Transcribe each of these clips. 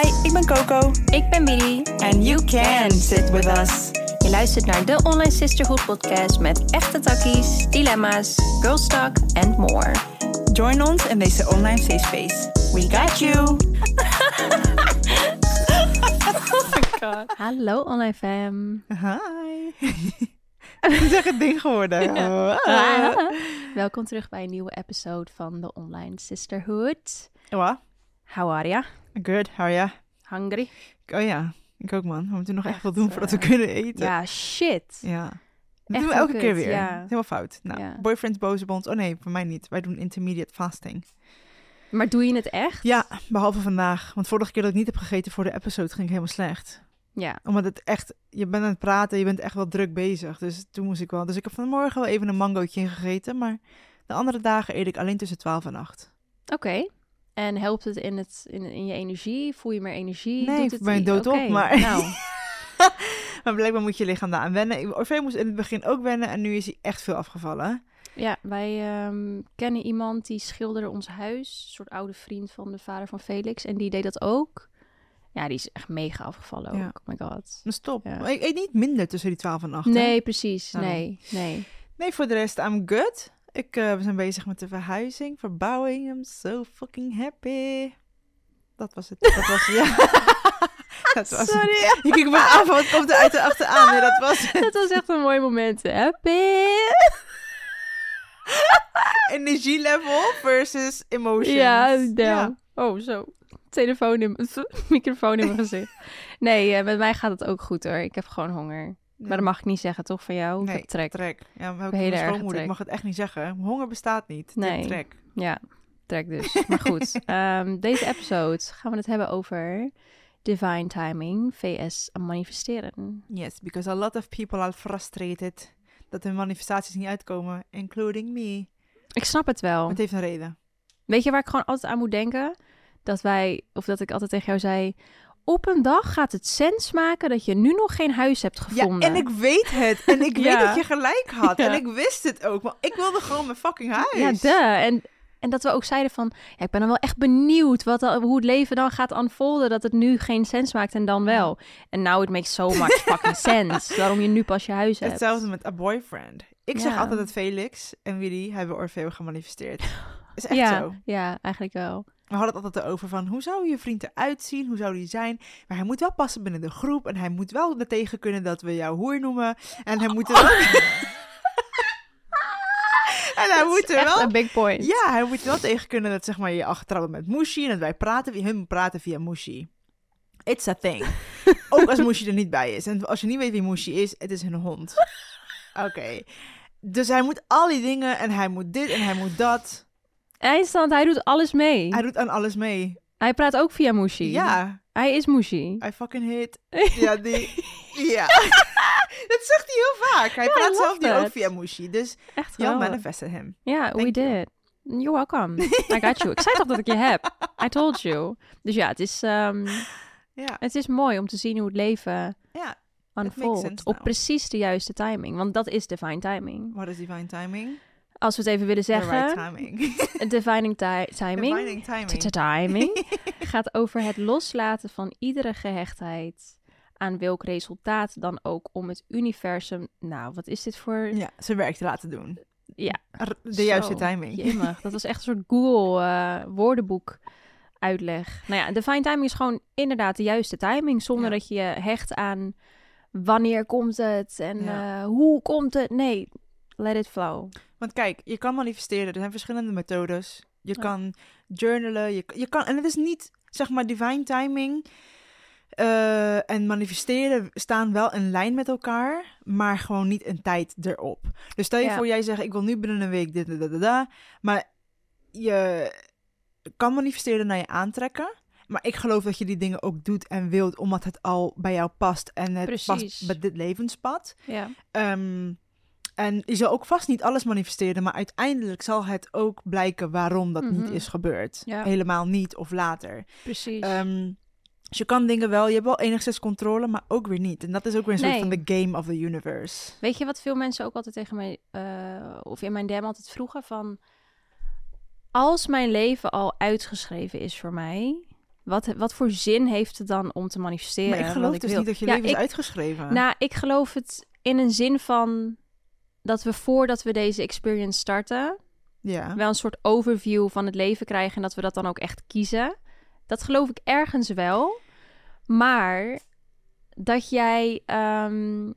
Hi, ik ben Coco. Ik ben Billy. And you can sit with us. Je luistert naar de Online Sisterhood podcast met echte takkies, dilemma's, girl talk and more. Join ons in deze online safe space. We got you. Hallo online fam. Hi. Het is echt een ding geworden. Ah. Welkom terug bij een nieuwe episode van de Online Sisterhood. Wat? How are ya? Good, how are ya? Hungry? Oh ja, ik ook man. We moeten nog echt Echt, wat doen voordat we eh, kunnen eten. Ja, shit. Ja. Dat Echt doen we elke keer weer. ja. Helemaal fout. Nou, Ja. boyfriends op ons. Oh nee, voor mij niet. Wij doen intermediate fasting. Maar doe je het echt? Ja, behalve vandaag. Want vorige keer dat ik niet heb gegeten voor de episode ging ik helemaal slecht. Ja. Omdat het echt, je bent aan het praten, je bent echt wel druk bezig. Dus toen moest ik wel. Dus ik heb vanmorgen wel even een mangootje ingegeten. Maar de andere dagen eet ik alleen tussen 12 en 8. Oké. En helpt het in, het, in, in je energie? Voel je meer energie? Nee, Doet ik het ben doodop, Oké, maar- Nou, Maar blijkbaar moet je lichaam daaraan wennen. Orfeo moest in het begin ook wennen en nu is hij echt veel afgevallen. ja, wij ehm, kennen iemand die schilderde ons huis. Een soort oude vriend van de vader van Felix. En die deed dat ook. Ja, die is echt mega afgevallen ook. Ja. Oh my god. Dus stop. Ja. Maar ik eet niet minder tussen die 12 en 8. hè? Nee, precies. Nee, nee. Nee, voor de rest, I'm good. Ik, eh, we zijn bezig met de verhuizing, verbouwing. I'm so fucking happy. Dat was het. Dat was ja. dat was Sorry. Het. Je kijkt me van wat komt er uit de achteraan. Nee, dat was het. Dat was echt een mooi moment. Happy. Energielevel versus emotions. Ja, Ja. Oh, zo. Telefoon in mijn... Microfoon in mijn gezicht. Nee, eh, met mij gaat het ook goed hoor. Ik heb gewoon honger. Maar dat mag ik niet zeggen, toch, van jou? Ik Nee, heb trek. Trek. Ja, maar ook Hele schoonmoeder. trek. Ik mag het echt niet zeggen. Honger bestaat niet. Nee. Trek. Ja, trek dus. Maar goed, ehm, deze episode gaan we het hebben over divine timing vs manifesteren. Yes, because a lot of people are frustrated dat hun manifestaties niet uitkomen, including me. Ik snap het wel. Het heeft een reden. Weet je waar ik gewoon altijd aan moet denken? Dat wij, of dat ik altijd tegen jou zei... Op een dag gaat het sens maken dat je nu nog geen huis hebt gevonden. Ja, en ik weet het. En ik Ja. weet dat je gelijk had. Ja. En ik wist het ook. Maar ik wilde gewoon mijn fucking huis. Ja, duh. En, en dat we ook zeiden van... Ja, ik ben dan wel echt benieuwd wat, hoe het leven dan gaat unfolden. Dat het nu geen sens maakt en dan wel. En now it makes so much fucking sense. Waarom je nu pas je huis hebt. Hetzelfde met a boyfriend. Ik zeg altijd dat Felix en Willy hebben Orfeo gemanifesteerd. Is echt ja, zo. ja, eigenlijk wel. We hadden het altijd over van hoe zou je vriend eruit zien? Hoe zou die zijn? Maar hij moet wel passen binnen de groep. En hij moet wel er tegen kunnen dat we jou hoer noemen. En hij moet er en hij moet er wel... een big point. Ja, hij moet er wel tegen kunnen dat zeg maar, je achtertrappen met Mushi. En dat wij praten, hun praten via Mushi. It's a thing. Ook als Mushi er niet bij is. En als je niet weet wie Mushi is, het is hun hond. Oké. Dus hij moet al die dingen en hij moet dit en hij moet dat. Eindstand, hij doet alles mee. Hij doet aan alles mee. Hij praat ook via Mushi. Ja, Hij is Mushi. I fucking hate. Ja, die. Ja. dat zegt hij heel vaak. Hij Ja, praat zelf nu ook via Mushi. Dus Echt geweldig. manifested hem. Ja, we you. did. You're welcome. I got you. Ik zei toch dat ik je heb. I told you. Dus ja, het is, ehm, het is mooi om te zien hoe het leven ja. makes unfoldt. Op precies de juiste timing. Want dat is divine timing. What is divine timing? Als we het even willen The right zeggen. timing. Divining ti- timing. Divining timing. Timing gaat over het loslaten van iedere gehechtheid aan welk resultaat dan ook om het universum. Nou, wat is dit voor Ja, zijn werk te laten doen. Ja, De Zo, juiste timing. Jemig, dat was echt een soort Google eh, woordenboek uitleg. Nou ja, divine timing is gewoon inderdaad de juiste timing, zonder Ja. dat je je hecht aan wanneer komt het en Ja. eh, hoe komt het. Nee, let it flow. Want kijk, je kan manifesteren. Er zijn verschillende methodes. Je Ja. kan journalen. Je, je kan, en het is niet, zeg maar, divine timing eh, en manifesteren staan wel in lijn met elkaar, maar gewoon niet een tijd erop. Dus stel je Ja. voor, jij zegt, ik wil nu binnen een week dit, dit, dit, dit, maar je kan manifesteren naar je aantrekken. Maar ik geloof dat je die dingen ook doet en wilt, omdat het al bij jou past en het Precies. past bij dit levenspad. Ja, Ehm, en je zal ook vast niet alles manifesteren, maar uiteindelijk zal het ook blijken waarom dat niet Mhm. is gebeurd. Ja. Helemaal niet of later. precies. Ehm, dus je kan dingen wel, je hebt wel enigszins controle, maar ook weer niet. En dat is ook weer een soort van the game of the universe. Weet je wat veel mensen ook altijd tegen mij, eh, of in mijn DM altijd vroegen van... Als mijn leven al uitgeschreven is voor mij, wat, wat voor zin heeft het dan om te manifesteren? Maar ik geloof dus wil? niet dat je Ja, leven is uitgeschreven. Nou, ik geloof het in een zin van dat we voordat we deze experience starten, ja. wel een soort overview van het leven krijgen en dat we dat dan ook echt kiezen. Dat geloof ik ergens wel. Maar dat jij. ehm,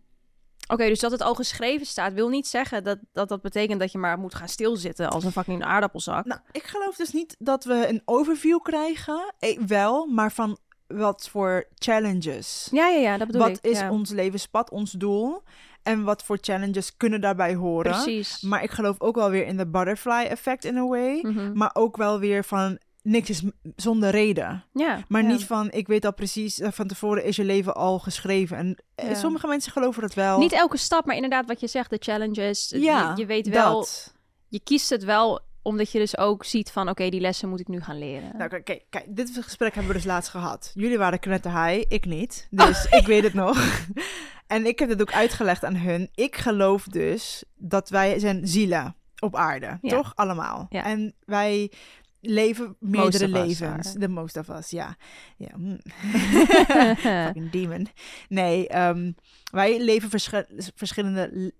Oké, dus dat het al geschreven staat, wil niet zeggen dat, dat dat betekent dat je maar moet gaan stilzitten als een fucking aardappelzak. Nou, ik geloof dus niet dat we een overview krijgen. Eh, wel, maar van wat voor challenges. ja, ja, ja, dat bedoel wat ik. is ja. ons levenspad, ons doel? En wat voor challenges kunnen daarbij horen? Precies. Maar ik geloof ook wel weer in de butterfly effect in a way. Mhm. Maar ook wel weer van niks is zonder reden. Ja, Maar ja. niet van ik weet al precies, eh, van tevoren is je leven al geschreven. En eh, Ja. sommige mensen geloven dat wel. Niet elke stap, maar inderdaad wat je zegt, de challenges. ja, je, je weet wel, dat. je kiest het wel omdat je dus ook ziet van, oké, die lessen moet ik nu gaan leren. Nou, kijk, kijk, kijk, dit gesprek hebben we dus laatst gehad. Jullie waren knetterhigh, ik niet. Dus ik weet het nog. En ik heb het ook uitgelegd aan hun. Ik geloof dus dat wij zijn zielen op aarde, Ja. toch? Allemaal. Ja. En wij leven meerdere levens. De most of us, ja. ja. hm. Fucking demon. Nee, ehm, wij leven verschi- verschillende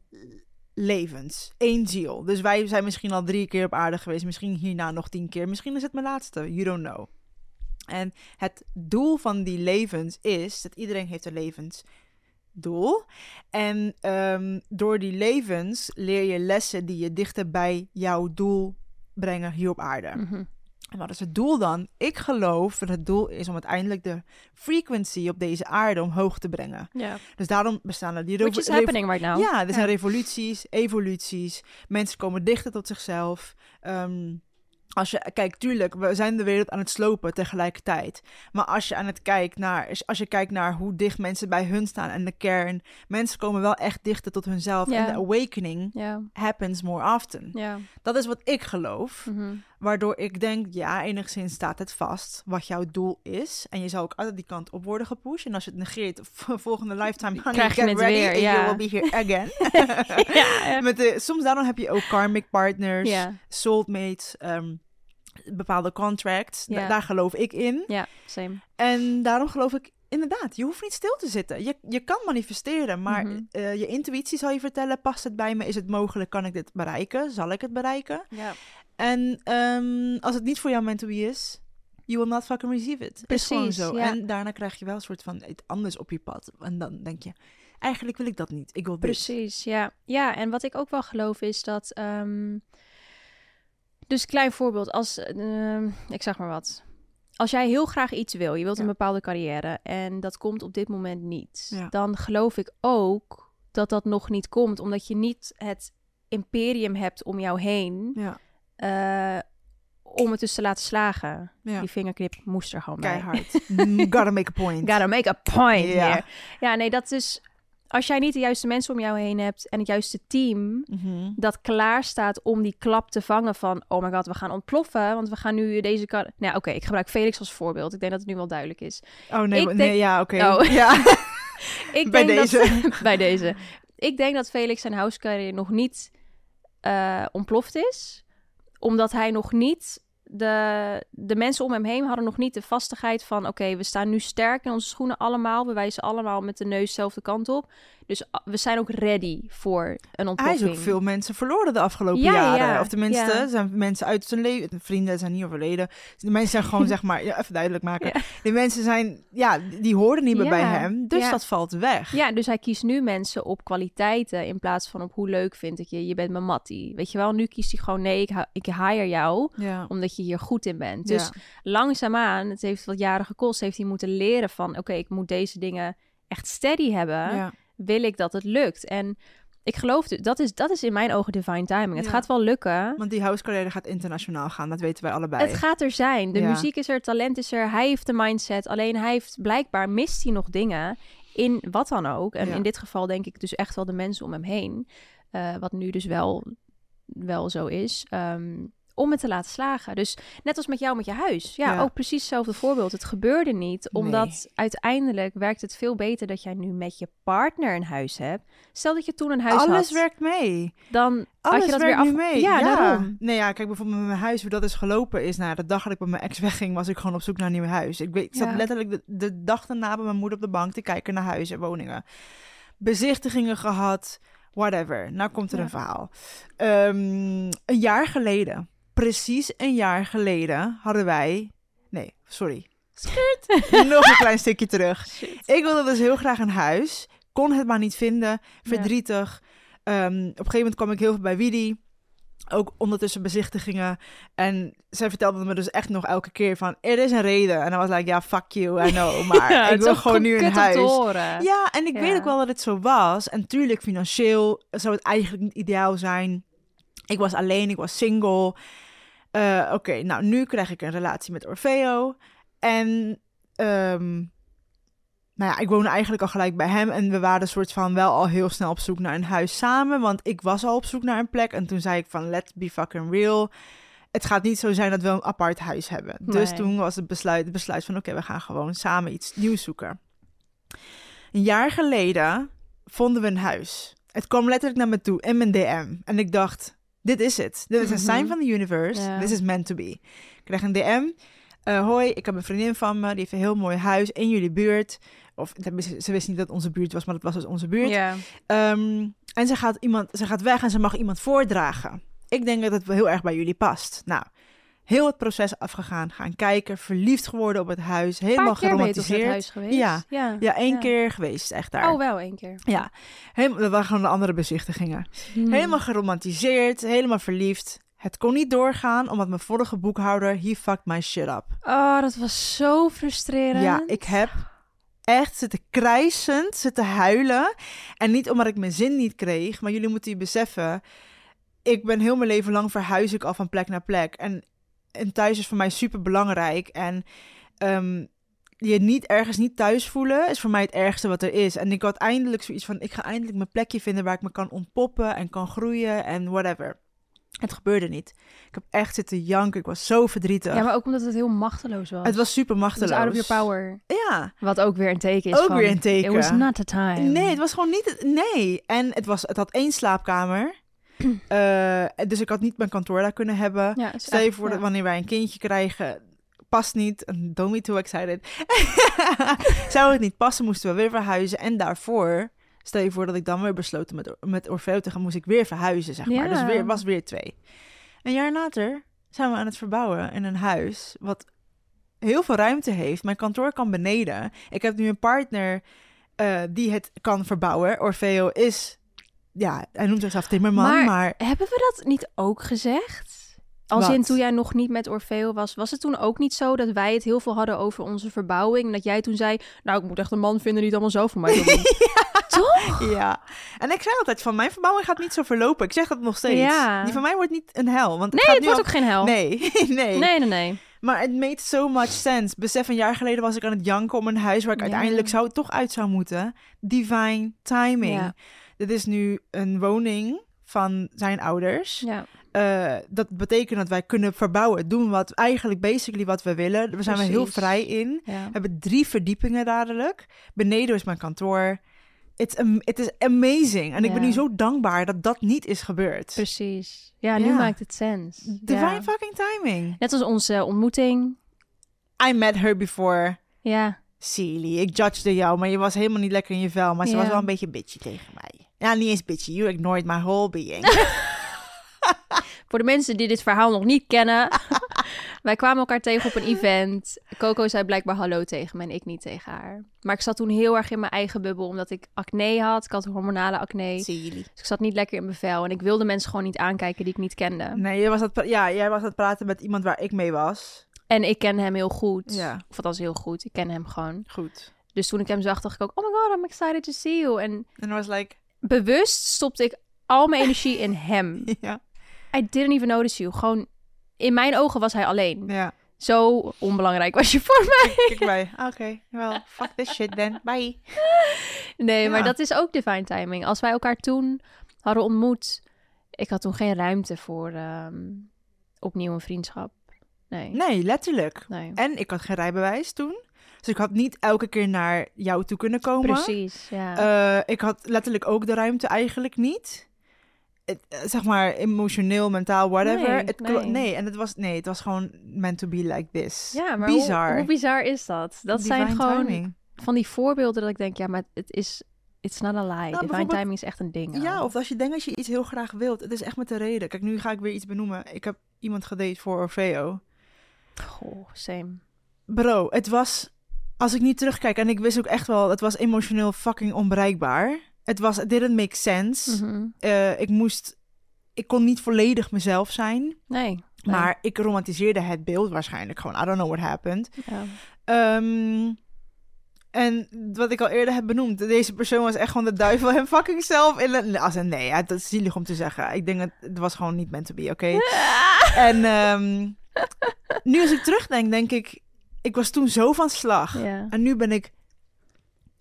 levens. Eén ziel. Dus wij zijn misschien al drie keer op aarde geweest. Misschien hierna nog tien keer. Misschien is het mijn laatste. You don't know. En het doel van die levens is dat iedereen heeft een levensdoel. En ehm, door die levens leer je lessen die je dichter bij jouw doel brengen hier op aarde. Mhm. En wat is het doel dan? Ik geloof dat het doel is om uiteindelijk de frequency op deze aarde omhoog te brengen. Ja. Dus daarom bestaan er die Which is happening right now. Ja, er zijn revoluties, evoluties. Mensen komen dichter tot zichzelf. Ehm, als je, kijk, tuurlijk, we zijn de wereld aan het slopen tegelijkertijd. Maar als je aan het kijkt naar, als je kijkt naar hoe dicht mensen bij hun staan en de kern, mensen komen wel echt dichter tot hunzelf. En de awakening happens more often. ja. Dat is wat ik geloof. Mhm. Waardoor ik denk, ja, enigszins staat het vast wat jouw doel is. En je zal ook altijd die kant op worden gepusht. En als je het negeert, volgende lifetime, honey, Krijg je get het ready weer, ja. you will be here again. ja, Met de, soms daarom heb je ook karmic partners, ja, soulmates, ehm, bepaalde contracts. Da- daar geloof ik in. ja, same. En daarom geloof ik inderdaad, je hoeft niet stil te zitten. Je, je kan manifesteren, maar Mhm. eh, je intuïtie zal je vertellen, past het bij me? Is het mogelijk? Kan ik dit bereiken? Zal ik het bereiken? Ja. En ehm, als het niet voor jou meant to be is, you will not fucking receive it. is gewoon Precies, zo. ja. En daarna krijg je wel een soort van iets anders op je pad. En dan denk je, eigenlijk wil ik dat niet. Ik wil dit. Precies, ja. Ja, en wat ik ook wel geloof is dat... ehm, dus klein voorbeeld, als... ehm, ik zeg maar wat. Als jij heel graag iets wil, je wilt een Ja. bepaalde carrière... en dat komt op dit moment niet... Ja. dan geloof ik ook dat dat nog niet komt... omdat je niet het imperium hebt om jou heen... Ja, eh, om het dus te laten slagen. ja. Die vingerknip moest er gewoon bij. keihard. Mm, Gotta make a point. Gotta make a point Ja. here. Ja, nee, dat is... Als jij niet de juiste mensen om jou heen hebt... en het juiste team... Mhm. dat klaar staat om die klap te vangen van... oh my god, we gaan ontploffen, want we gaan nu deze... Kar nou, oké, ik gebruik Felix als voorbeeld. Ik denk dat het nu wel duidelijk is. Oh nee, Ik maar- denk- nee ja, oké. Oh. Ja. Ik Bij denk deze. Dat, bij deze. Ik denk dat Felix zijn house carrière nog niet eh, ontploft is. Omdat hij nog niet... De, de mensen om hem heen hadden nog niet de vastigheid van... oké, we staan nu sterk in onze schoenen allemaal. We wijzen allemaal met de neus dezelfde kant op. Dus ah, we zijn ook ready voor een Hij ontploffing. is ook veel mensen verloren de afgelopen Ja, jaren. ja, Of tenminste, ja. zijn mensen uit zijn leven. Vrienden zijn niet overleden. De mensen zijn gewoon, zeg maar, even duidelijk maken. Die mensen zijn, ja, die horen niet meer bij hem. Dus dat valt weg. Ja, dus hij kiest nu mensen op kwaliteiten in plaats van op hoe leuk vind ik je. Je bent mijn mattie. Weet je wel, nu kiest hij gewoon nee, ik, ik hire jou omdat je hier goed in bent. Dus langzaamaan, het heeft wat jaren gekost, heeft hij moeten leren van oké, ik moet deze dingen echt steady hebben. Wil ik dat het lukt? En ik geloof, dat is, dat is in mijn ogen divine timing. Het Ja. gaat wel lukken. Want die house carrière gaat internationaal gaan. Dat weten wij allebei. Het gaat er zijn. De Ja. muziek is er, talent is er. Hij heeft de mindset. Alleen hij heeft blijkbaar mist hij nog dingen in wat dan ook. En Ja. in dit geval denk ik dus echt wel de mensen om hem heen. Eh, wat nu dus wel, wel zo is. Ehm, om het te laten slagen. Dus net als met jou met je huis. Ja, Ja. ook precies hetzelfde voorbeeld. Het gebeurde niet, omdat Nee. uiteindelijk werkt het veel beter dat jij nu met je partner een huis hebt. Stel dat je toen een huis had, Alles werkt mee. dan Alles had je dat werkt weer af... nu mee. Ja, daarom. Nee, ja, kijk bijvoorbeeld met mijn huis, hoe dat is gelopen is. Nou, de dag dat ik met mijn ex wegging, was ik gewoon op zoek naar een nieuw huis. Ik, weet, ik zat Ja. letterlijk de, de dag daarna bij mijn moeder op de bank te kijken naar huizen en woningen. Bezichtigingen gehad, whatever. Nou komt er Ja. een verhaal. Ehm, een jaar geleden, precies een jaar geleden, hadden wij... Nee, sorry. Skirt. Nog een klein stukje terug. Ik wilde dus heel graag een huis. Kon het maar niet vinden. Verdrietig. Ehm, op een gegeven moment kwam ik heel veel bij Widi. Ook ondertussen bezichtigingen. En zij vertelde me dus echt nog elke keer van... Er is een reden. En dan was ik, ja, fuck you, I know. Maar Ja, ik wil gewoon nu een huis. horen. Ja, en ik Ja. weet ook wel dat het zo was. En tuurlijk, financieel zou het eigenlijk niet ideaal zijn. Ik was alleen, ik was single. Eh, Oké, nou, nu krijg ik een relatie met Orfeo. En, ehm, nou ja, ik woonde eigenlijk al gelijk bij hem. En we waren soort van wel al heel snel op zoek naar een huis samen. Want ik was al op zoek naar een plek. En toen zei ik van, let's be fucking real. Het gaat niet zo zijn dat we een apart huis hebben. Dus toen was het besluit, het besluit van, oké, we gaan gewoon samen iets nieuws zoeken. Een jaar geleden vonden we een huis. Het kwam letterlijk naar me toe in mijn DM. En ik dacht, dit is het. Dit is een sign Mhm. van de universe. This is meant to be. Ik krijg een DM. Eh, hoi, ik heb een vriendin van me. Die heeft een heel mooi huis in jullie buurt. Of ze wist niet dat het onze buurt was, maar het was dus onze buurt. Ehm, en ze gaat, iemand, ze gaat weg en ze mag iemand voordragen. Ik denk dat het wel heel erg bij jullie past. Nou, heel het proces afgegaan. Gaan kijken, verliefd geworden op het huis. Helemaal geromantiseerd. huis geweest? Ja. Ja, Ja, één Ja. keer geweest, echt daar. Oh, wel één keer. Ja, helemaal, dat waren gewoon de andere bezichtigingen. Hmm. Helemaal geromantiseerd, helemaal verliefd. Het kon niet doorgaan, omdat mijn vorige boekhouder, he fucked my shit up. Oh, dat was zo frustrerend. Ja, ik heb echt zitten krijsend, zitten huilen. En niet omdat ik mijn zin niet kreeg, maar jullie moeten je beseffen... Ik ben heel mijn leven lang verhuis ik al van plek naar plek. En, en thuis is voor mij super belangrijk. En ehm, je niet ergens niet thuis voelen is voor mij het ergste wat er is. En ik had eindelijk zoiets van: ik ga eindelijk mijn plekje vinden waar ik me kan ontpoppen en kan groeien en whatever. Het gebeurde niet. Ik heb echt zitten janken. Ik was zo verdrietig. Ja, maar ook omdat het heel machteloos was. het was super Het machteloos. was out of your power. Ja. Wat ook weer een teken is Ook van... weer een teken. It was not the time. Nee, het was gewoon niet. het- Nee. En het, was, het had één slaapkamer. Eh, dus ik had niet mijn kantoor daar kunnen hebben. Ja, Stel je voor ja. dat wanneer wij een kindje krijgen, past niet. Don't be too excited. Zou het niet passen, moesten we weer verhuizen. En daarvoor, stel je voor dat ik dan weer besloten met, met Orfeo te gaan, moest ik weer verhuizen, zeg maar. Ja. Dus weer, was weer twee. Een jaar later zijn we aan het verbouwen in een huis wat heel veel ruimte heeft. Mijn kantoor kan beneden. Ik heb nu een partner eh, die het kan verbouwen. Orfeo is, ja, hij noemt zichzelf timmerman, Maar- maar Hebben we dat niet ook gezegd? Als Wat? in toen jij nog niet met Orfeo was, was het toen ook niet zo dat wij het heel veel hadden over onze verbouwing? En dat jij toen zei, nou ik moet echt een man vinden die het allemaal zo voor mij doen. Toch? Ja, en ik zei altijd van mijn verbouwing gaat niet zo verlopen. Ik zeg dat nog steeds. Ja. Die van mij wordt niet een hel. Want Nee, het wordt ook geen hel. Nee, nee, nee, nee. nee. Maar het made so much sense. Besef, een jaar geleden was ik aan het janken om een huis waar ik Ja. uiteindelijk zou, toch uit zou moeten. Divine timing. Ja. Dit is nu een woning van zijn ouders. Ja. Eh, dat betekent dat wij kunnen verbouwen. Doen wat eigenlijk basically wat we willen. Daar zijn we heel vrij in. ja. We hebben drie verdiepingen dadelijk. Beneden is mijn kantoor. Am- it is amazing. En ik ben nu zo dankbaar dat dat niet is gebeurd. Precies. Ja, nu maakt het sens. Divine fucking timing. Net als onze ontmoeting. I met her before. Ja. Silly, ik judgede jou, maar je was helemaal niet lekker in je vel. Maar ze was wel een beetje bitchy tegen mij. Ja, niet eens bitchy. You ignored my whole being. Voor de mensen die dit verhaal nog niet kennen. wij kwamen elkaar tegen op een event. Coco zei blijkbaar hallo tegen me en ik niet tegen haar. Maar ik zat toen heel erg in mijn eigen bubbel, omdat ik acne had. Ik had hormonale acne. Silly. Dus ik zat niet lekker in mijn vel. En ik wilde mensen gewoon niet aankijken die ik niet kende. Nee, jij was, aan het ja, jij was aan het praten met iemand waar ik mee was. En ik ken hem heel goed. Ja. Of althans heel goed. Ik ken hem gewoon. Goed. Dus toen ik hem zag, dacht ik ook... Oh my god, I'm excited to see you. En En I was like, bewust stopte ik al mijn energie in hem. ja, I didn't even notice you. Gewoon... In mijn ogen was hij alleen. ja. Zo onbelangrijk was je voor mij. Kijk bij. Oké, well, fuck this shit then. Bye. Nee, maar dat is ook divine timing. Als wij elkaar toen hadden ontmoet... Ik had toen geen ruimte voor... ehm, opnieuw een vriendschap. Nee. Nee, letterlijk. nee. En ik had geen rijbewijs toen. Dus ik had niet elke keer naar jou toe kunnen komen. Precies, ja. Eh, ik had letterlijk ook de ruimte eigenlijk niet. Het, eh, zeg maar emotioneel, mentaal, whatever. Nee, het nee. nee, en het was, nee, het was gewoon meant to be like this. ja, maar bizar. Hoe, hoe bizar is dat? Dat zijn Divine gewoon timing. van die voorbeelden dat ik denk, ja, maar het is... It's not a lie. Divine bijvoorbeeld- timing is echt een ding. Ja, of als je denkt dat je iets heel graag wilt. Het is echt met de reden. Kijk, nu ga ik weer iets benoemen. Ik heb iemand gedate voor Orfeo. Goh, same. Bro, het was... Als ik niet terugkijk, en ik wist ook echt wel... Het was emotioneel fucking onbereikbaar. Het was... It didn't make sense. Mhm. Eh, ik moest... Ik kon niet volledig mezelf zijn. Nee. nee. Maar ik romantiseerde het beeld waarschijnlijk gewoon. I don't know what happened. Ja. Ehm, en wat ik al eerder heb benoemd, deze persoon was echt gewoon de duivel hem fucking zelf in. Als een nee, ja, dat is zielig om te zeggen. Ik denk dat het was gewoon niet meant to be, oké? En ehm, nu als ik terugdenk, denk ik, ik was toen zo van slag. Ja. En nu ben ik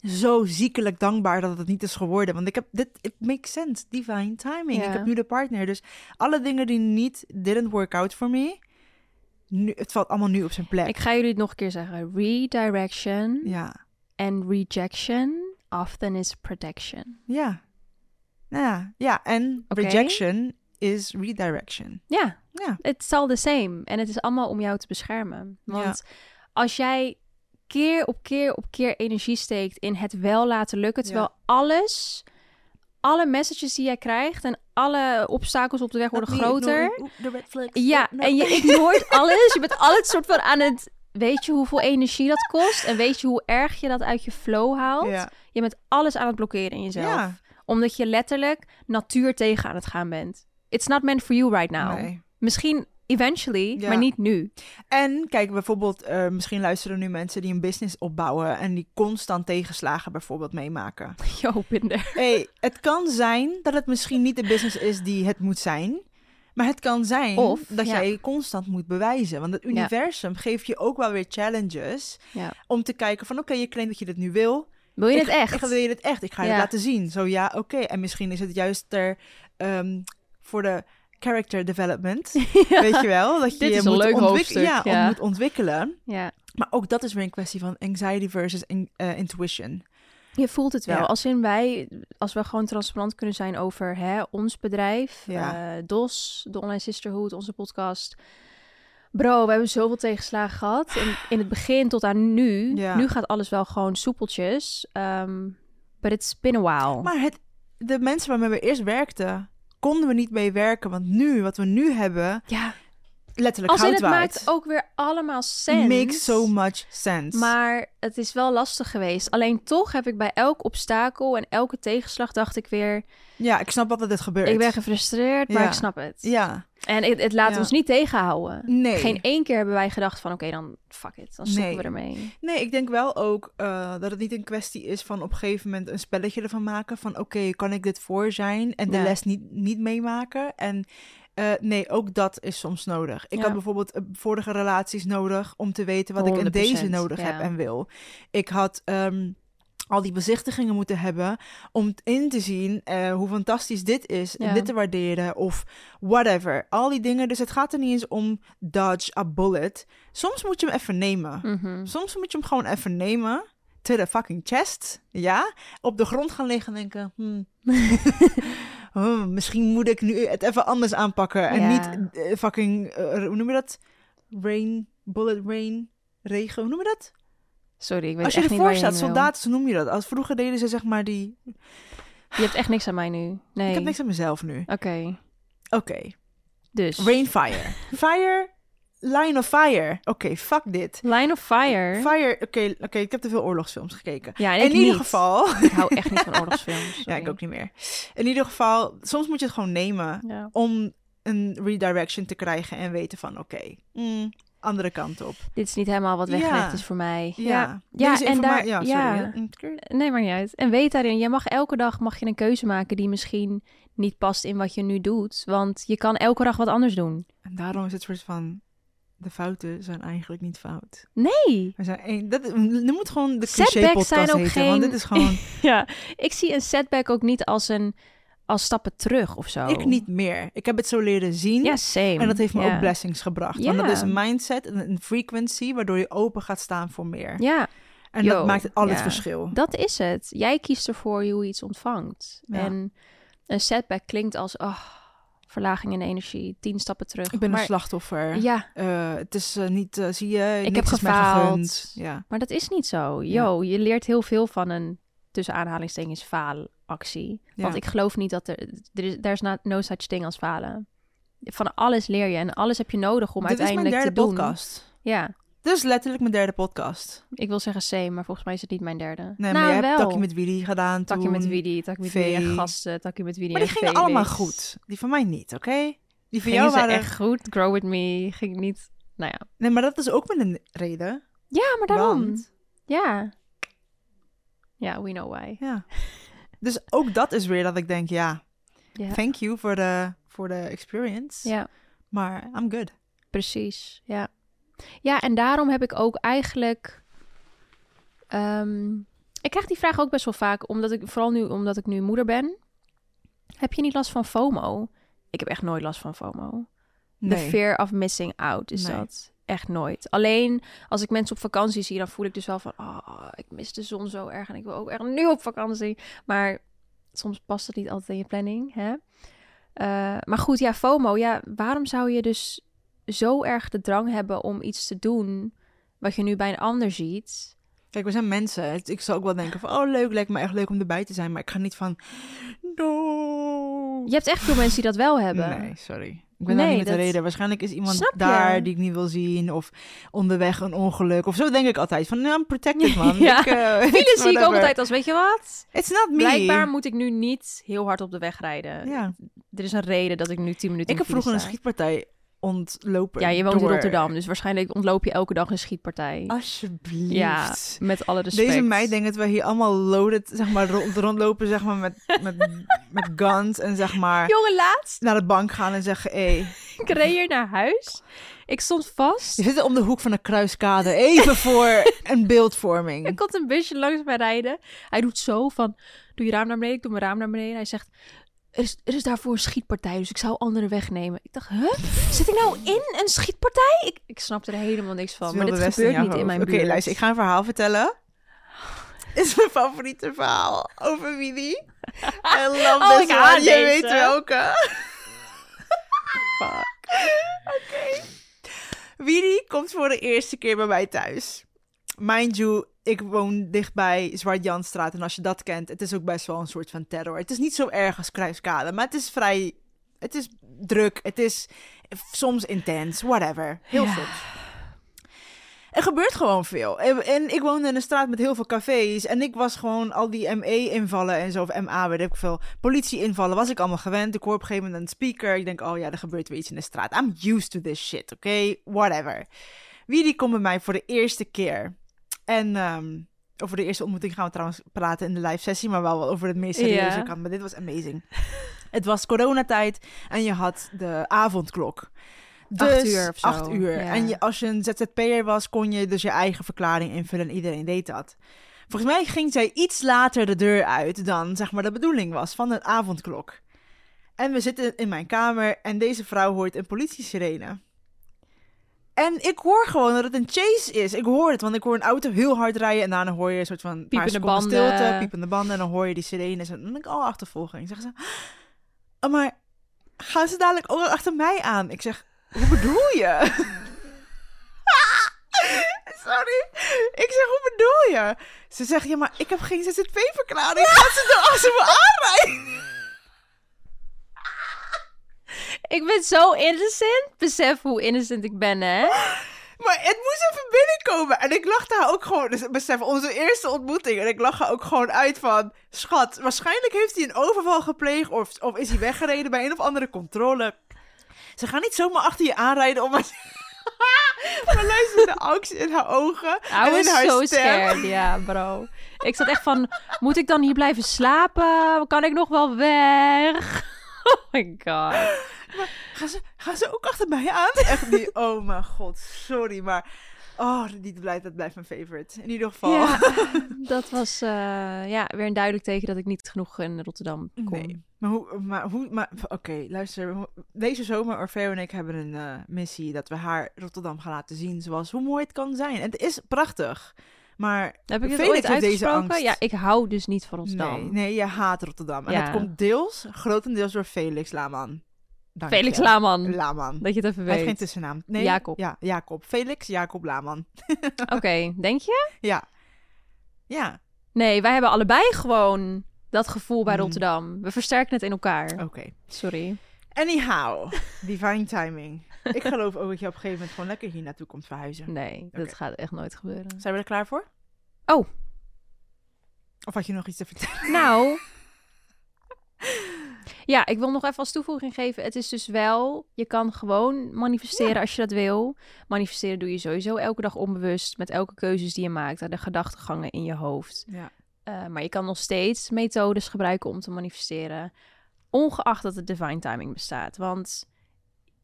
zo ziekelijk dankbaar dat het niet is geworden. Want ik heb dit, it makes sense, divine timing. Ja. Ik heb nu de partner. Dus alle dingen die niet, didn't work out for me, nu, het valt allemaal nu op zijn plek. Ik ga jullie het nog een keer zeggen. Redirection Ja, en rejection often is protection. ja. Nou ja, ja. En rejection is redirection. Ja, Ja, it's all the same. En het is allemaal om jou te beschermen. Want als jij keer op keer op keer energie steekt in het wel laten lukken, terwijl alles, alle messages die jij krijgt en alle obstakels op de weg worden groter. De red flags. Ja, Oh, no. en je ignoort alles. Je bent altijd soort van aan het. Weet je hoeveel energie dat kost? En weet je hoe erg je dat uit je flow haalt? Ja. Je bent alles aan het blokkeren in jezelf. Ja. Omdat je letterlijk natuur tegen aan het gaan bent. It's not meant for you right now. Nee. Misschien eventually, Ja. maar niet nu. En kijk, bijvoorbeeld, eh, misschien luisteren nu mensen die een business opbouwen en die constant tegenslagen bijvoorbeeld meemaken. Yo, bin there. hey, het kan zijn dat het misschien niet de business is die het moet zijn. Maar het kan zijn Of, dat ja. jij constant moet bewijzen. Want het universum geeft je ook wel weer challenges om te kijken van oké, je claimt dat je dit nu wil. Wil je ik, het echt? Ik wil je het echt. Ik ga je het laten zien. Zo ja, oké. En misschien is het juist ter ehm, voor de character development. Weet je wel? Dat je Dit een moet leuk ontwik- hoofdstuk, Ja, ja. moet ontwikkelen. Ja. Maar ook dat is weer een kwestie van anxiety versus in- eh, intuition. Je voelt het wel. Ja. Als in wij, als we gewoon transparant kunnen zijn over hè, ons bedrijf, Ja. eh, DOS, de Online Sisterhood, onze podcast. Bro, we hebben zoveel tegenslagen gehad. In, in het begin tot aan nu. Ja. Nu gaat alles wel gewoon soepeltjes. Ehm but it's been a while. Maar het, de mensen waarmee we eerst werkten, konden we niet mee werken. Want nu, wat we nu hebben, ja, letterlijk als het maakt ook weer allemaal sens. Makes so much sense. Maar het is wel lastig geweest. Alleen toch heb ik bij elk obstakel en elke tegenslag dacht ik weer... ja, ik snap wel dat dit gebeurt. Ik ben gefrustreerd, maar Ja. ik snap het. Ja, En het, het laat Ja. ons niet tegenhouden. nee. Geen één keer hebben wij gedacht van... Oké, dan fuck it. Dan stoppen Nee. we ermee. Nee, ik denk wel ook eh, dat het niet een kwestie is van op een gegeven moment een spelletje ervan maken. Van oké, kan ik dit voor zijn en de Ja. les niet, niet meemaken? En eh, nee, ook dat is soms nodig. Ik Ja. had bijvoorbeeld eh, vorige relaties nodig om te weten wat ik in 100%, deze nodig ja. heb en wil. Ik had ehm, al die bezichtigingen moeten hebben om in te zien eh, hoe fantastisch dit is. En dit te waarderen of whatever. Al die dingen. Dus het gaat er niet eens om dodge a bullet. Soms moet je hem even nemen. Mhm. Soms moet je hem gewoon even nemen. To the fucking chest. Ja. Op de grond gaan liggen en denken. hmm, hmm, misschien moet ik nu het even anders aanpakken. En Ja. niet eh, fucking. eh, hoe noem je dat? Rain. Bullet rain. Regen. Hoe noem je dat? Sorry, ik weet Als je echt niet ervoor je staat, soldaten, zo noem je dat. Als vroeger deden ze zeg maar die. Je hebt echt niks aan mij nu. Nee. Ik heb niks aan mezelf nu. Oké, Oké. dus... Rain fire. Line of fire. Oké, fuck dit. Line of Fire. Fire. Oké, oké. ik heb te veel oorlogsfilms gekeken. Ja, In ik ieder niet. geval. Ik hou echt niet van oorlogsfilms. Ja, ik ook niet meer. In ieder geval, soms moet je het gewoon nemen Ja. om een redirection te krijgen en weten van oké, mm, andere kant op. Dit is niet helemaal wat weggelegd Ja. is voor mij. Ja, Ja, ja en daar... Ja, sorry. hè. Mm, Nee, maar niet uit. En weet daarin, jij mag elke dag mag je een keuze maken die misschien niet past in wat je nu doet. Want je kan elke dag wat anders doen. En daarom is het soort van, de fouten zijn eigenlijk niet fout. Nee. We zijn één, dat, nu moet gewoon de Setbacks podcast zijn ook heten, geen- want dit is gewoon... Ja, ik zie een setback ook niet als een, als stappen terug of zo. Ik niet meer. Ik heb het zo leren zien. Ja, same. En dat heeft me ja. ook blessings gebracht. Ja. Want dat is een mindset en een frequency waardoor je open gaat staan voor meer. Ja, en yo, dat maakt al het ja. verschil. dat is het. Jij kiest ervoor hoe je iets ontvangt. En een setback klinkt als, oh, verlaging in de energie, tien stappen terug. Ik ben maar, een slachtoffer. Ja, Eh, het is eh, niet, eh, zie je, Ik heb gefaald. Ja. maar dat is niet zo. Ja. Yo, je leert heel veel van een, tussen aanhalingstekens, faalactie. Want Ja. ik geloof niet dat er, er is, there is not, no such thing als falen. Van alles leer je en alles heb je nodig om Dit is mijn uiteindelijk derde te doen. podcast. Ja, Is letterlijk mijn derde podcast. ik wil zeggen same, maar volgens mij is het niet mijn derde. Nee, nou, maar jij wel. hebt Takje met Willy gedaan Takje toen. met Widi, Takje met Widi en gasten, Takje met Widi Maar die en gingen Felix. allemaal goed. Die van mij niet, oké? Die van Gingen jou waren... echt goed. Grow with me ging niet. Nou ja. Nee, maar dat is ook met een reden. Ja, maar daarom. Want, Ja. Ja, we know why. ja. Dus ook dat is weer dat ik denk, ja, thank you voor de, voor de experience. ja, Maar I'm good. precies. Ja. Ja, en daarom heb ik ook eigenlijk. ehm, ik krijg die vraag ook best wel vaak, omdat ik vooral nu, omdat ik nu moeder ben. Heb je niet last van FOMO? Ik heb echt nooit last van FOMO. The Nee. fear of missing out is Nee. dat. Echt nooit. Alleen als ik mensen op vakantie zie, dan voel ik dus wel van... Oh, ik mis de zon zo erg en ik wil ook echt nu op vakantie. Maar soms past het niet altijd in je planning, hè? Eh, maar goed, ja, FOMO. Ja, waarom zou je dus zo erg de drang hebben om iets te doen... wat je nu bij een ander ziet? Kijk, we zijn mensen. Ik zou ook wel denken van, oh leuk, lijkt me echt leuk om erbij te zijn. Maar ik ga niet van, no. Je hebt echt veel mensen die dat wel hebben. Nee, sorry. Ik ben daar Nee, niet met de reden. Waarschijnlijk is iemand daar die ik niet wil zien. Of onderweg een ongeluk. Of zo denk ik altijd. Van, nou, I'm protected, man. Ja. Ik, Files zie ik ook altijd als, weet je wat? It's not me. Blijkbaar moet ik nu niet heel hard op de weg rijden. Ja. Er is een reden dat ik nu 10 minuten Ik heb vroeger een schietpartij ontlopen. Ja, je woont door- in Rotterdam, dus waarschijnlijk ontloop je elke dag een schietpartij. Alsjeblieft. ja, met alle respect. Deze meid denkt dat we hier allemaal loaded, zeg maar, rond, rondlopen, zeg maar, met, met, met guns en zeg maar Jongen, laatst, naar de bank gaan en zeggen, hé, hey, ik reed hier naar huis. Ik stond vast. je zit om de hoek van een kruiskade, even voor een beeldvorming. Er komt een busje langs mij rijden. Hij doet zo van, doe je raam naar beneden, ik doe mijn raam naar beneden. Hij zegt, er is, er is daarvoor een schietpartij, dus ik zou andere weg nemen. Ik dacht, huh? Zit ik nou in een schietpartij? Ik, ik snapte er helemaal niks van. Maar dit gebeurt niet in mijn Oké, buurt. luister, ik ga een verhaal vertellen. Dit is mijn favoriete verhaal over Willy. I love Oh, one. Je weet welke. Fuck. Oké. Willy komt voor de eerste keer bij mij thuis. Mind you, ik woon dichtbij Zwart-Janstraat. En als je dat kent, het is ook best wel een soort van terror. Het is niet zo erg als Kruiskade, maar het is vrij... Het is druk, het is soms intens, whatever. Heel Ja. soms. Er gebeurt gewoon veel. En, en ik woonde in een straat met heel veel cafés. En ik was gewoon al die ME-invallen en zo, of MA, weet ik veel. Politie-invallen was ik allemaal gewend. Ik hoor op een gegeven moment een speaker. Ik denk, oh ja, er gebeurt weer iets in de straat. I'm used to this shit, oké? Whatever. Wie die komt bij mij voor de eerste keer. En ehm, over de eerste ontmoeting gaan we trouwens praten in de live sessie. Maar wel over het meer serieuze kant. Maar dit was amazing. het was coronatijd en je had de avondklok. Dus Acht uur of zo. acht uur. En je, als je een ZZP'er was, kon je dus je eigen verklaring invullen. En iedereen deed dat. Volgens mij ging zij iets later de deur uit dan zeg maar de bedoeling was van een avondklok. En we zitten in mijn kamer en deze vrouw hoort een politiesirene. En ik hoor gewoon dat het een chase is. Ik hoor het, want ik hoor een auto heel hard rijden en daarna hoor je een soort van Piepende banden. stilte, piepende banden en dan hoor je die sirenes en dan denk ik, oh, achtervolging. Zeggen ze, oh, maar gaan ze dadelijk ook achter mij aan? Ik zeg, hoe bedoel je? Sorry. Ik zeg, hoe bedoel je? Ze zegt, ja, maar ik heb geen ZZP-verklaring. Gaat ze dan achter me aanrijden? Ik ben zo innocent. Besef hoe innocent ik ben, hè? Maar het moest even binnenkomen. En ik lachte haar ook gewoon... Dus besef, onze eerste ontmoeting. En ik lach haar ook gewoon uit van... Schat, waarschijnlijk heeft hij een overval gepleegd... Of, of is hij weggereden bij een of andere controle. Ze gaan niet zomaar achter je aanrijden om... maar luister de angst in haar ogen. I en in was haar so stem. scared, ja, bro. Ik zat echt van, moet ik dan hier blijven slapen? Kan ik nog wel weg? Oh my god. Gaan ze, Gaan ze ook achter mij aan? Echt niet. Oh mijn god, sorry, maar... Oh, die blijft, dat blijft mijn favorite. In ieder geval. Ja, dat was eh, ja, weer een duidelijk teken dat ik niet genoeg in Rotterdam kon. Nee. Maar hoe, maar hoe, maar oké, luister. Deze zomer, Orfeo en ik hebben een eh, missie dat we haar Rotterdam gaan laten zien zoals hoe mooi het kan zijn. En het is prachtig. Maar Heb ik het ooit uitgesproken? angst. Ja, ik hou dus niet van Rotterdam. nee, nee, je haat Rotterdam. En Ja. het komt deels, grotendeels door Felix Laman. Dank Felix je. Laman, Laman. dat je het even Hij heeft geen weet. tussennaam. Nee, Jacob. Ja, Jacob. Felix Jacob Laman. Oké, denk je? Ja. Ja, Nee, wij hebben allebei gewoon dat gevoel bij Hmm. Rotterdam. We versterken het in elkaar. oké. Sorry. Anyhow, divine timing. Ik geloof ook dat je op een gegeven moment gewoon lekker hier naartoe komt verhuizen. Nee, dat gaat echt nooit gebeuren. Zijn we er klaar voor? Oh. Of had je nog iets te vertellen? Nou. Ja, ik wil nog even als toevoeging geven. Het is dus wel, je kan gewoon manifesteren als je dat wil. Manifesteren doe je sowieso elke dag onbewust met elke keuzes die je maakt. De gedachtegangen in je hoofd. Ja. Eh, maar je kan nog steeds methodes gebruiken om te manifesteren. Ongeacht dat het divine timing bestaat. Want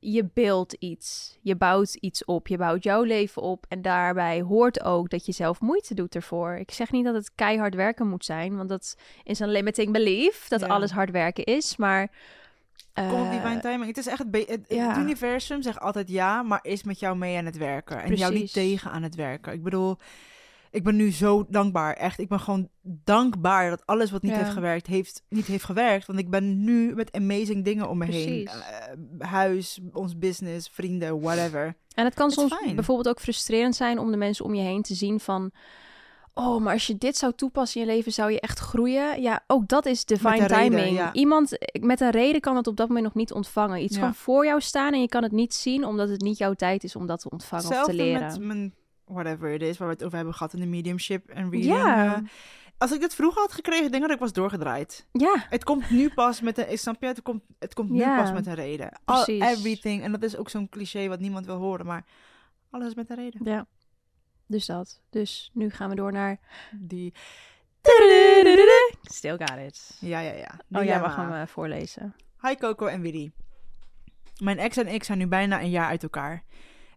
je beeldt iets. Je bouwt iets op. Je bouwt jouw leven op. En daarbij hoort ook dat je zelf moeite doet ervoor. Ik zeg niet dat het keihard werken moet zijn. Want dat is een limiting belief. Dat Ja. alles hard werken is. Maar... Kom op eh, divine timing. Het is echt het, be- het, ja. het universum zegt altijd ja, maar is met jou mee aan het werken. En jou niet tegen aan het werken. Ik bedoel, ik ben nu zo dankbaar. Echt, ik ben gewoon dankbaar dat alles wat niet Ja. heeft gewerkt, heeft, niet heeft gewerkt. Want ik ben nu met amazing dingen om me heen. Eh, huis, ons business, vrienden, whatever. En het kan It's soms fine. bijvoorbeeld ook frustrerend zijn om de mensen om je heen te zien van... Oh, maar als je dit zou toepassen in je leven, zou je echt groeien. Ja, ook dat is divine reden, timing. ja. Iemand met een reden kan het op dat moment nog niet ontvangen. Iets Ja. kan voor jou staan en je kan het niet zien, omdat het niet jouw tijd is om dat te ontvangen of te leren. met mijn, whatever it is, waar we het over hebben gehad in de mediumship en reading. Ja. eh, als ik dit vroeger had gekregen, denk ik dat ik was doorgedraaid. Ja, Het komt nu pas met een... Snap je? Het komt, het komt nu Ja. pas met een reden. All, Precies. everything. En dat is ook zo'n cliché wat niemand wil horen. Maar alles met een reden. ja. Dus dat. Dus nu gaan we door naar... Die... Still got it. Ja, ja, ja. Oh, jij mag hem eh, voorlezen. Hi Coco en Willy. Mijn ex en ik zijn nu bijna een jaar uit elkaar.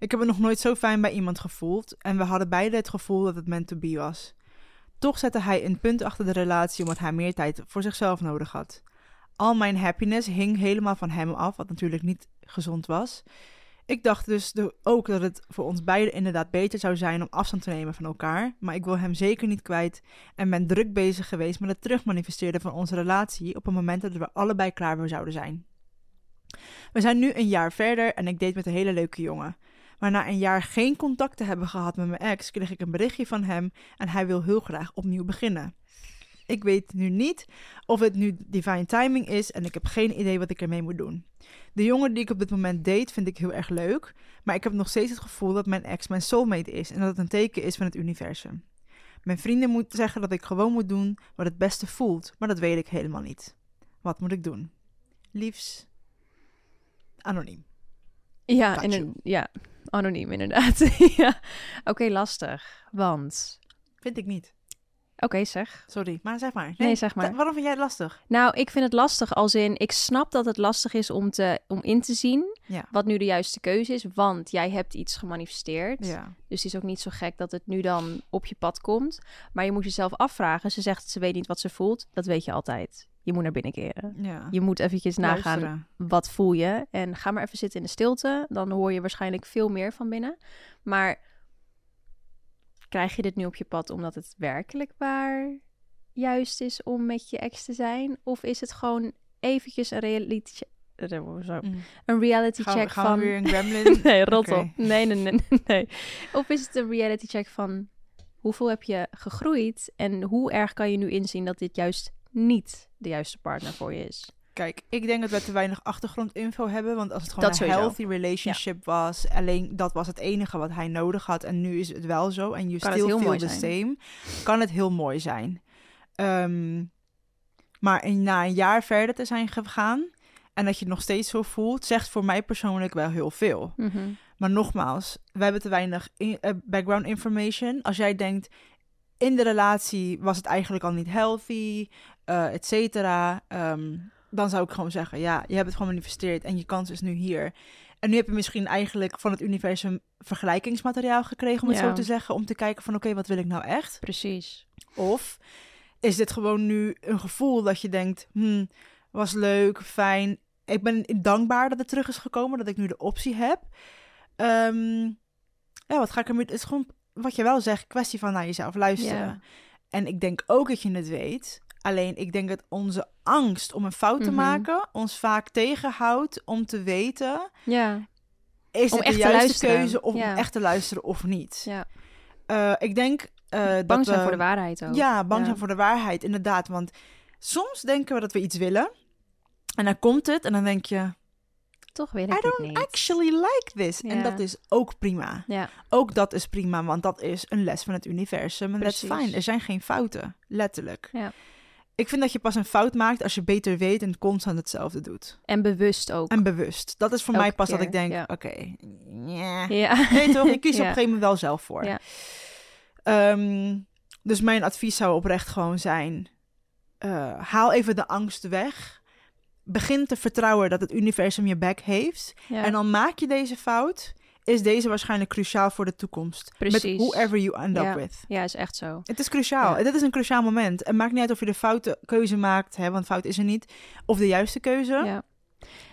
Ik heb me nog nooit zo fijn bij iemand gevoeld en we hadden beide het gevoel dat het meant to be was. Toch zette hij een punt achter de relatie omdat hij meer tijd voor zichzelf nodig had. Al mijn happiness hing helemaal van hem af, wat natuurlijk niet gezond was. Ik dacht dus ook dat het voor ons beiden inderdaad beter zou zijn om afstand te nemen van elkaar, maar ik wil hem zeker niet kwijt en ben druk bezig geweest met het terugmanifesteren van onze relatie op een moment dat we allebei klaar voor zouden zijn. We zijn nu een jaar verder en ik date met een hele leuke jongen. Maar na een jaar geen contact te hebben gehad met mijn ex, kreeg ik een berichtje van hem en hij wil heel graag opnieuw beginnen. Ik weet nu niet of het nu divine timing is en ik heb geen idee wat ik ermee moet doen. De jongen die ik op dit moment date vind ik heel erg leuk, maar ik heb nog steeds het gevoel dat mijn ex mijn soulmate is en dat het een teken is van het universum. Mijn vrienden moeten zeggen dat ik gewoon moet doen wat het beste voelt, maar dat weet ik helemaal niet. Wat moet ik doen? Liefs, anoniem. Ja, in ja anoniem inderdaad. ja. Oké, lastig. Want... Vind ik niet. Oké, zeg. Sorry, maar zeg maar. Nee, zeg maar. wa- Waarom vind jij het lastig? Nou, ik vind het lastig als in... Ik snap dat het lastig is om, te, om in te zien Ja. wat nu de juiste keuze is. Want jij hebt iets gemanifesteerd. Ja. Dus het is ook niet zo gek dat het nu dan op je pad komt. Maar je moet jezelf afvragen. Ze zegt ze weet niet wat ze voelt. Dat weet je altijd. Je moet naar binnen keren. ja. Je moet eventjes nagaan Luisteren. wat voel je. En ga maar even zitten in de stilte. Dan hoor je waarschijnlijk veel meer van binnen. Maar krijg je dit nu op je pad omdat het werkelijk waar juist is om met je ex te zijn? Of is het gewoon eventjes een reality, che- zo. Mm. een reality Gaan, check gaan van... we weer een gremlin? nee, rot op. Nee, nee, nee, nee. Of is het een reality check van hoeveel heb je gegroeid en hoe erg kan je nu inzien dat dit juist niet de juiste partner voor je is? Kijk, ik denk dat we te weinig achtergrondinfo hebben. Want als het gewoon Dat een sowieso. healthy relationship was, alleen dat was het enige wat hij nodig had. En nu is het wel zo. En you Kan still feel the same. Kan het heel mooi zijn. Ehm, maar in, na een jaar verder te zijn gegaan en dat je het nog steeds zo voelt, zegt voor mij persoonlijk wel heel veel. Mhm. Maar nogmaals, we hebben te weinig in- eh, background information. Als jij denkt, in de relatie was het eigenlijk al niet healthy, eh et cetera. ehm, dan zou ik gewoon zeggen, ja, je hebt het gewoon manifesteerd en je kans is nu hier. En nu heb je misschien eigenlijk van het universum vergelijkingsmateriaal gekregen, om het Ja. zo te zeggen. Om te kijken van, oké, wat wil ik nou echt? Precies. Of is dit gewoon nu een gevoel dat je denkt, hmm, was leuk, fijn. Ik ben dankbaar dat het terug is gekomen, dat ik nu de optie heb. Ehm, ja, wat ga ik ermee... Het is gewoon, wat je wel zegt, kwestie van naar jezelf luisteren. Ja. En ik denk ook dat je het weet. Alleen ik denk dat onze angst om een fout te Mhm. maken ons vaak tegenhoudt om te weten, Ja. is Om het echt de te juiste keuze of Ja. om echt te luisteren of niet. Ja. Eh, ik denk dat Bang zijn we- voor de waarheid ook. Ja, bang Ja. zijn voor de waarheid, inderdaad. Want soms denken we dat we iets willen. En dan komt het en dan denk je, Toch weet ik I don't niet. actually like this. En dat is ook prima. Ja, Ook dat is prima, want dat is een les van het universum. En dat is Precies. fijn. Er zijn geen fouten, letterlijk. Ja. Ik vind dat je pas een fout maakt als je beter weet en constant hetzelfde doet. en bewust ook. En bewust. Dat is voor Elke mij pas dat ik denk, ja. oké, ja. Ja. Nee toch, je kiest op een gegeven moment wel zelf voor. Ja. Ehm, dus mijn advies zou oprecht gewoon zijn, eh, haal even de angst weg. Begin te vertrouwen dat het universum je back heeft. En dan maak je deze fout, is deze waarschijnlijk cruciaal voor de toekomst. Precies. Met whoever you end Ja. up with. ja, is echt zo. Het is cruciaal. Ja. Dit is een cruciaal moment. Het maakt niet uit of je de foute keuze maakt, hè, want fout is er niet. Of de juiste keuze. Ja.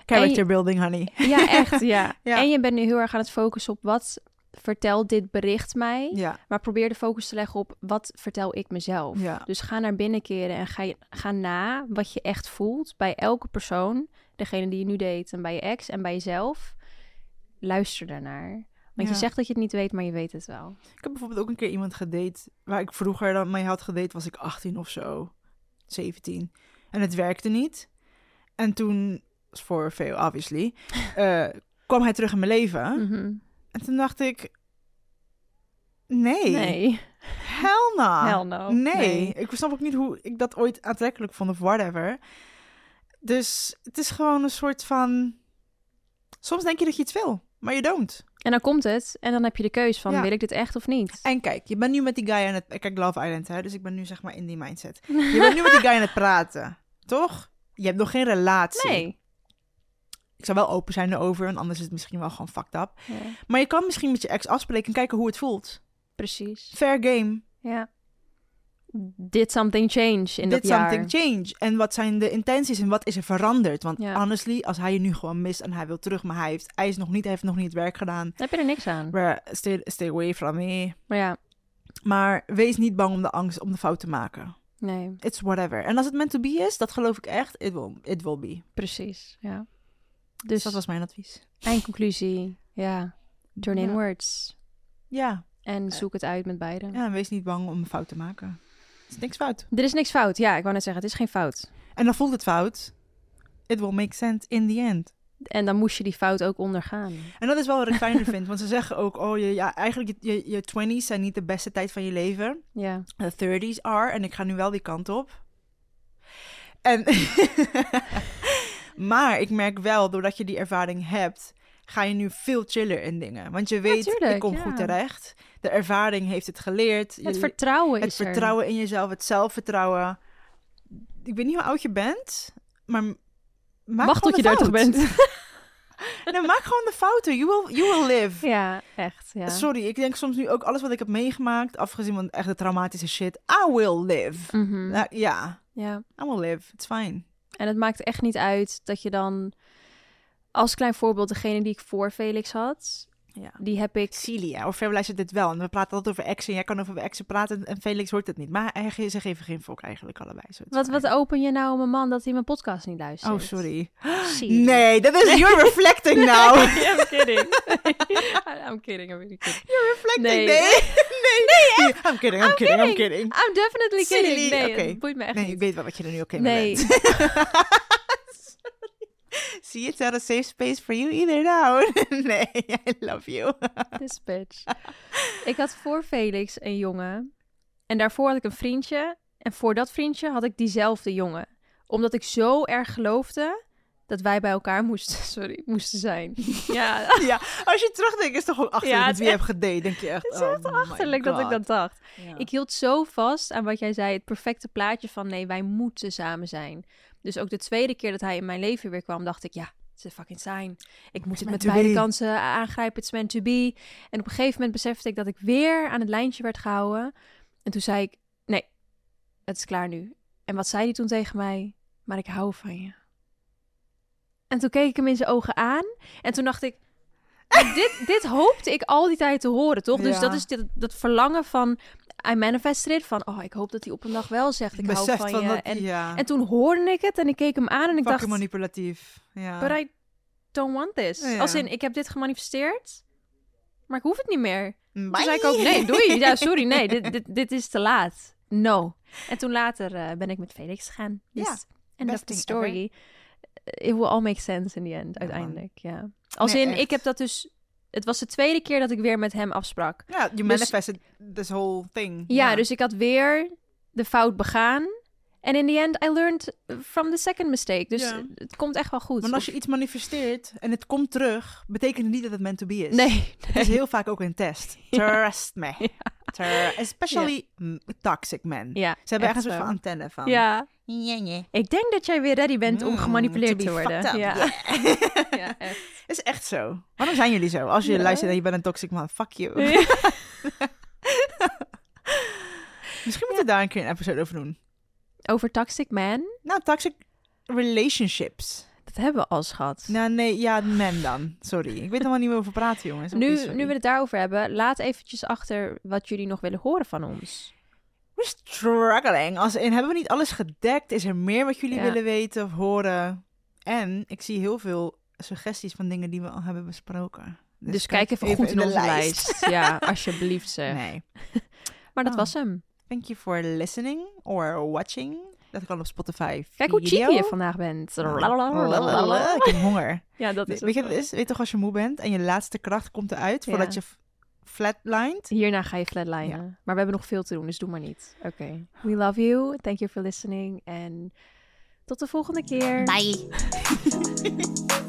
Character je- building, honey. ja, echt. Ja. Ja. En je bent nu heel erg aan het focussen op wat vertelt dit bericht mij. Ja, Maar probeer de focus te leggen op wat vertel ik mezelf. ja. Dus ga naar binnen keren en ga, je, ga na wat je echt voelt bij elke persoon. Degene die je nu date en bij je ex en bij jezelf. Luister daarnaar. Want Ja. je zegt dat je het niet weet, maar je weet het wel. Ik heb bijvoorbeeld ook een keer iemand gedate waar ik vroeger dan mee had gedate, was ik 18 of zo, 17. En het werkte niet. En toen, voor veel obviously, eh, kwam hij terug in mijn leven. Mhm. En toen dacht ik, nee, Nee. hell no. Hell no. Nee. Nee. ik snap ook niet hoe ik dat ooit aantrekkelijk vond of whatever. Dus het is gewoon een soort van, soms denk je dat je iets wil, maar je don't. En dan komt het en dan heb je de keus van Ja. wil ik dit echt of niet? En kijk, je bent nu met die guy aan het... ik Kijk, Love Island, hè? Dus ik ben nu zeg maar in die mindset. Je bent nu met die guy aan het praten, toch? Je hebt nog geen relatie. Nee. Ik zou wel open zijn erover, want anders is het misschien wel gewoon fucked up. Ja, Maar je kan misschien met je ex afspreken en kijken hoe het voelt. precies. Fair game. Ja. Did something change in dat Did jaar? something change. En wat zijn de intenties en wat is er veranderd? Want Ja. honestly, als hij je nu gewoon mist en hij wil terug, maar hij heeft, hij is nog niet, hij heeft nog niet het werk gedaan. Dan heb je er niks aan. Bruh, stay, stay away from me. Maar ja, Maar wees niet bang om de angst om de fout te maken. nee, It's whatever. En als het meant to be is, dat geloof ik echt, it will, it will be. precies. Ja. Dus Dus dat was mijn advies. eindconclusie. Ja, turn inwards. Ja, En zoek het uit met beiden. ja en wees niet bang om een fout te maken. Er is niks fout. Er is niks fout. Ja, ik wou net zeggen, het is geen fout. En dan voelt het fout. It will make sense in the end. En dan moest je die fout ook ondergaan. En dat is wel wat ik fijner vind. Want ze zeggen ook, oh, je, ja, eigenlijk je, je, je 20s zijn niet de beste tijd van je leven. Ja, De 30s are. En ik ga nu wel die kant op. En maar ik merk wel, doordat je die ervaring hebt, ga je nu veel chiller in dingen. Want je weet, tuurlijk, ik kom ja. goed terecht. De ervaring heeft het geleerd. het Je- vertrouwen het is er. vertrouwen in jezelf, het zelfvertrouwen. Ik weet niet hoe oud je bent, maar maak Wacht tot je de 30 fout. bent. Nee, maak gewoon de fouten. You will, you will live. ja, echt. Ja. Sorry, ik denk soms nu ook alles wat ik heb meegemaakt, afgezien van echt de traumatische shit. I will live. Mhm. Nou, ja, ja. I will live. It's fine. En het maakt echt niet uit dat je dan... Als klein voorbeeld, degene die ik voor Felix had... Ja. Die heb ik... Celia, of Fair luistert dit wel. En we praten altijd over exen. Jij kan over exen praten en Felix hoort het niet. Maar hij, ze geven geen fok eigenlijk allebei. Zo, Wat, wat open je nou om een man dat hij mijn podcast niet luistert? Oh, sorry. Nee, dat is you're reflecting now. I'm kidding. I'm kidding, I'm really kidding. You're reflecting. Nee. Nee. Nee. nee. I'm kidding, I'm, kidding, I'm kidding. I'm definitely kidding. Silly. Nee, boeit me echt Nee, ik weet wel wat je er nu ook in Nee. bent. See, it's not a safe space for you either now. nee, I love you. This bitch. Ik had voor Felix een jongen. En daarvoor had ik een vriendje. En voor dat vriendje had ik diezelfde jongen. Omdat ik zo erg geloofde dat wij bij elkaar moesten, sorry, moesten zijn. Ja, ja, als je terugdenkt, is het toch gewoon achterlijk Ja, met het wie je hebt gedate. Denk je echt, het is oh echt my achterlijk dat ik dat dacht. Ja. Ik hield zo vast aan wat jij zei, het perfecte plaatje van nee, wij moeten samen zijn. Dus ook de tweede keer dat hij in mijn leven weer kwam, dacht ik, ja, Het is fucking sign. Ik moet het met beide be. kansen aangrijpen. It's meant to be. En op een gegeven moment besefte ik dat ik weer aan het lijntje werd gehouden. En toen zei ik, nee, het is klaar nu. En wat zei hij toen tegen mij? Maar ik hou van je. En toen keek ik hem in zijn ogen aan. En toen dacht ik, dit, dit hoopte ik al die tijd te horen, toch? Dus dat is dit, dat verlangen van, I manifested it. Van, oh, ik hoop dat hij op een dag wel zegt, ik hou van, van je. dat, en, ja, en toen hoorde ik het en ik keek hem aan en ik fucking dacht, manipulatief. Ja. but I don't want this. Ja. Als in, ik heb dit gemanifesteerd, maar ik hoef het niet meer. Toen Bye. zei ik ook, nee, doei. Ja, sorry, nee, dit, dit, dit is te laat. No. En toen later eh, ben ik met Felix gegaan. Dus, Ja, end of the story. It will all make sense in the end, uiteindelijk, ja. Als Nee, in, echt. ik heb dat dus... Het was de tweede keer dat ik weer met hem afsprak. Ja, you Dus- manifested this whole thing. Ja, dus ik had weer de fout begaan. En in the end, I learned from the second mistake. Dus Ja. het komt echt wel goed. Want als je iets manifesteert en het komt terug, betekent het niet dat het meant to be is. Nee, Het is heel vaak ook een test. Trust me. Ter- especially toxic men. ja, Ze hebben echt een soort van antenne van. Ja, ik denk dat jij weer ready bent om Mm, gemanipuleerd te worden. Ja. yeah. ja, echt. is echt zo. Waarom zijn jullie zo? Als je Ja. luistert en je bent een toxic man, fuck you. Misschien moeten we daar een keer een episode over doen. Over Toxic Man, Nou, toxic relationships. dat hebben we al gehad. Nou, nee, ja, men dan. Sorry. Ik weet er helemaal niet meer over praten, jongens. Nu, we het daarover hebben, laat eventjes achter wat jullie nog willen horen van ons. We're struggling. Als in, hebben we niet alles gedekt? Is er meer wat jullie Ja. willen weten of horen? En ik zie heel veel suggesties van dingen die we al hebben besproken. Dus, kijk even, goed in, de onze lijst. Ja, alsjeblieft zeg. Nee. Maar dat Oh. was hem. Thank you for listening or watching. Dat kan op Spotify. Kijk hoe cheeky je vandaag bent. Ik heb honger. Ja, dat is Weet je is? Weet je toch als je moe bent en je laatste kracht komt eruit Ja. voordat je flatlined? Hierna ga je flatlinen. Maar we hebben nog veel te doen, dus doe maar niet. Oké. We love you. Thank you for listening. En tot de volgende keer. Bye.